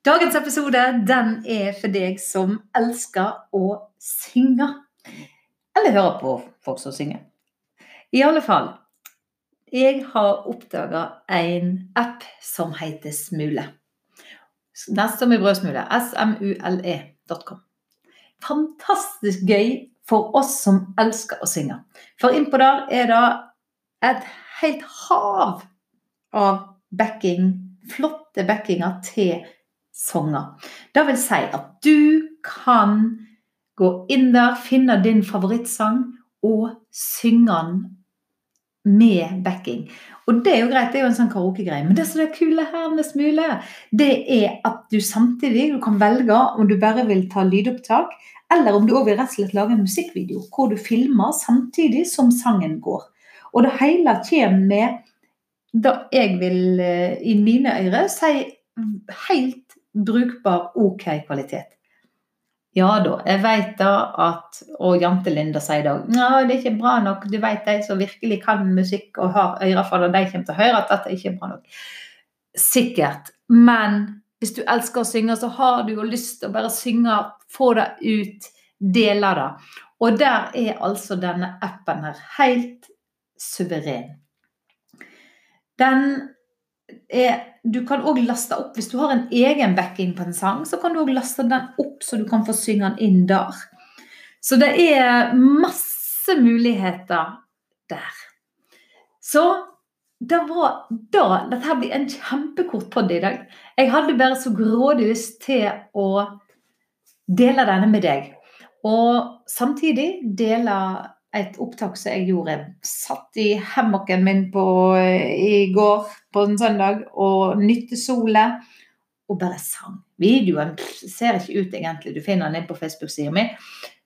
Dagens episode den er for deg som elsker å synge. Eller høre på folk som synger. I alle fall, jeg har oppdaga en app som heter Smule. Nest som i brødsmule. smule.com. Fantastisk gøy for oss som elsker å synge. For innpå der er det et helt hav av backing, flotte backinger til sanger. Det vil si at du kan gå inn der, finne din favorittsang og synge den med backing. Og det er jo greit, det er jo en sånn karaokegreie. Men det som er kule her med Smule, det er at du samtidig du kan velge om du bare vil ta lydopptak, eller om du òg vil rett og slett lage en musikkvideo hvor du filmer samtidig som sangen går. Og det hele kommer med det jeg vil i mine ører si helt brukbar, OK kvalitet. Ja da, jeg vet da at Og Jante Linda sier da ja, det er ikke bra nok. Du vet de som virkelig kan musikk og har ører for det, de kommer til å høre at dette ikke er bra nok. Sikkert. Men hvis du elsker å synge, så har du jo lyst til å bare synge, få det ut, dele det. Og der er altså denne appen her helt suveren. Den er Du kan òg laste opp hvis du har en egen backing på en sang, så kan du òg laste den opp så du kan få synge den inn der. Så det er masse muligheter der. Så det var da Dette blir en kjempekort podd i dag. Jeg hadde bare så grådig lyst til å dele denne med deg. Og samtidig dele et opptak som jeg gjorde. Satt i hammocken min på, i går på en søndag og nytte sola og bare sang. Videoen ser ikke ut egentlig, du finner den inn på Facebook-sida mi.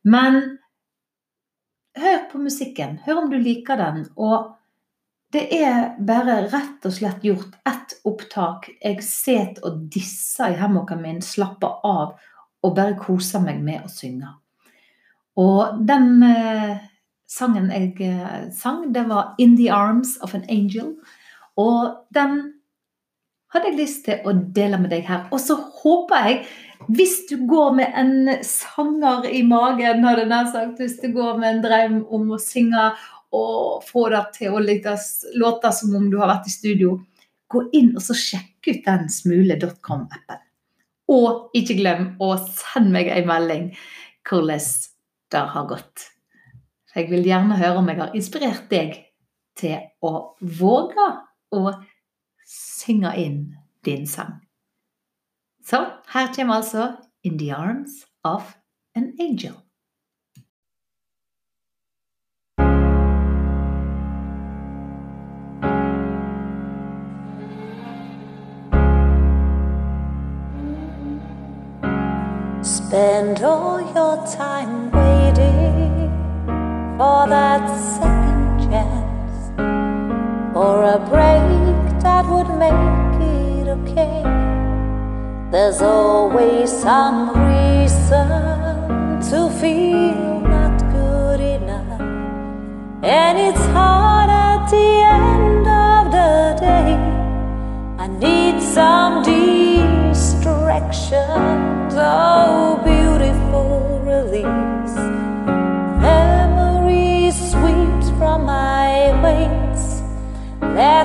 Men hør på musikken. Hør om du liker den. Og det er bare rett og slett gjort ett opptak. Jeg sitter og disser i hammocken min, slapper av og bare koser meg med å synge. Og den sangen jeg eh, sang, det var 'In the Arms of an Angel'. Og den hadde jeg lyst til å dele med deg her. Og så håper jeg, hvis du går med en sanger i magen, hadde jeg sagt, hvis du går med en drøm om å synge og få det til å låte som om du har vært i studio, gå inn og så sjekk ut den smule.com-appen. Og ikke glem å sende meg en melding hvordan det har gått. Jeg vil gjerne høre om jeg har inspirert deg til å våge å synge inn din sang. Så her kommer altså 'In the Arms of an Angel'. Spend all your time waiting for that second chance, or a break that would make it okay. There's always some reason to feel not good enough, and it's hard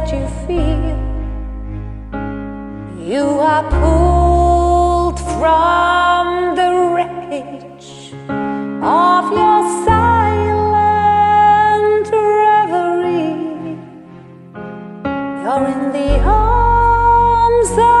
that you feel. You are pulled from the wreckage of your silent reverie. You're in the arms of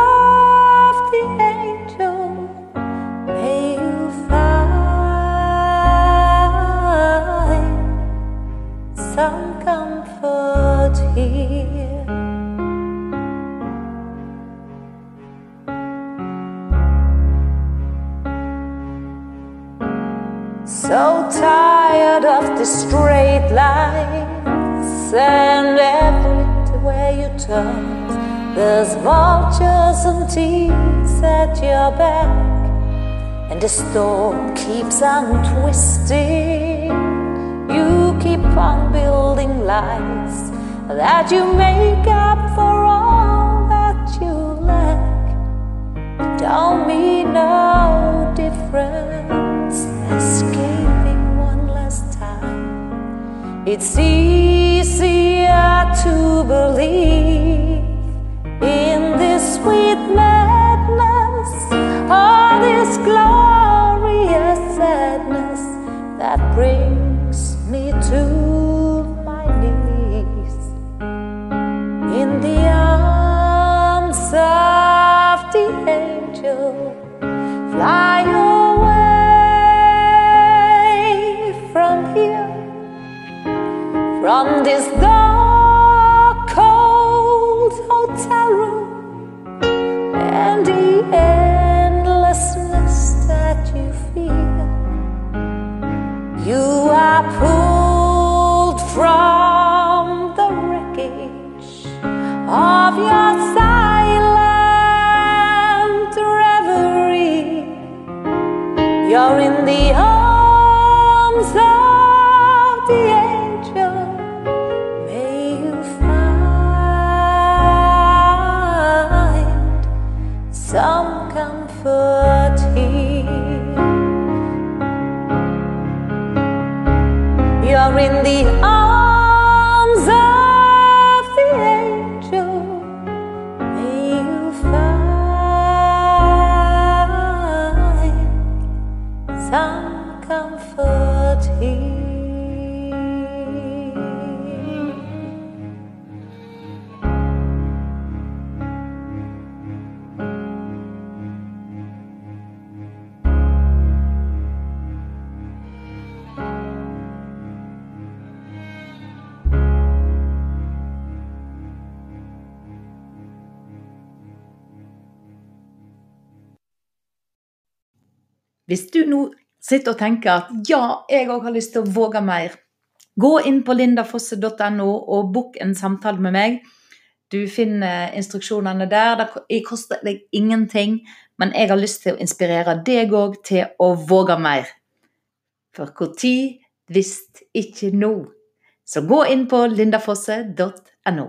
So tired of the straight lines and everywhere you turn, there's vultures and thieves at your back, and the storm keeps on twisting. You keep on building lies that you make up for all that you lack. Don't mean It's easier to believe in this sweet madness or this glorious this dark, cold hotel room, and the endlessness that you feel. You are pulled from the wreckage of your silent reverie. You're in the arms of Oh. Hvis du nå sitter og tenker at ja, jeg òg har lyst til å våge mer, gå inn på lindafosse.no og book en samtale med meg. Du finner instruksjonene der. Det koster deg ingenting, men jeg har lyst til å inspirere deg òg til å våge mer. For når, hvis ikke nå. Så gå inn på lindafosse.no.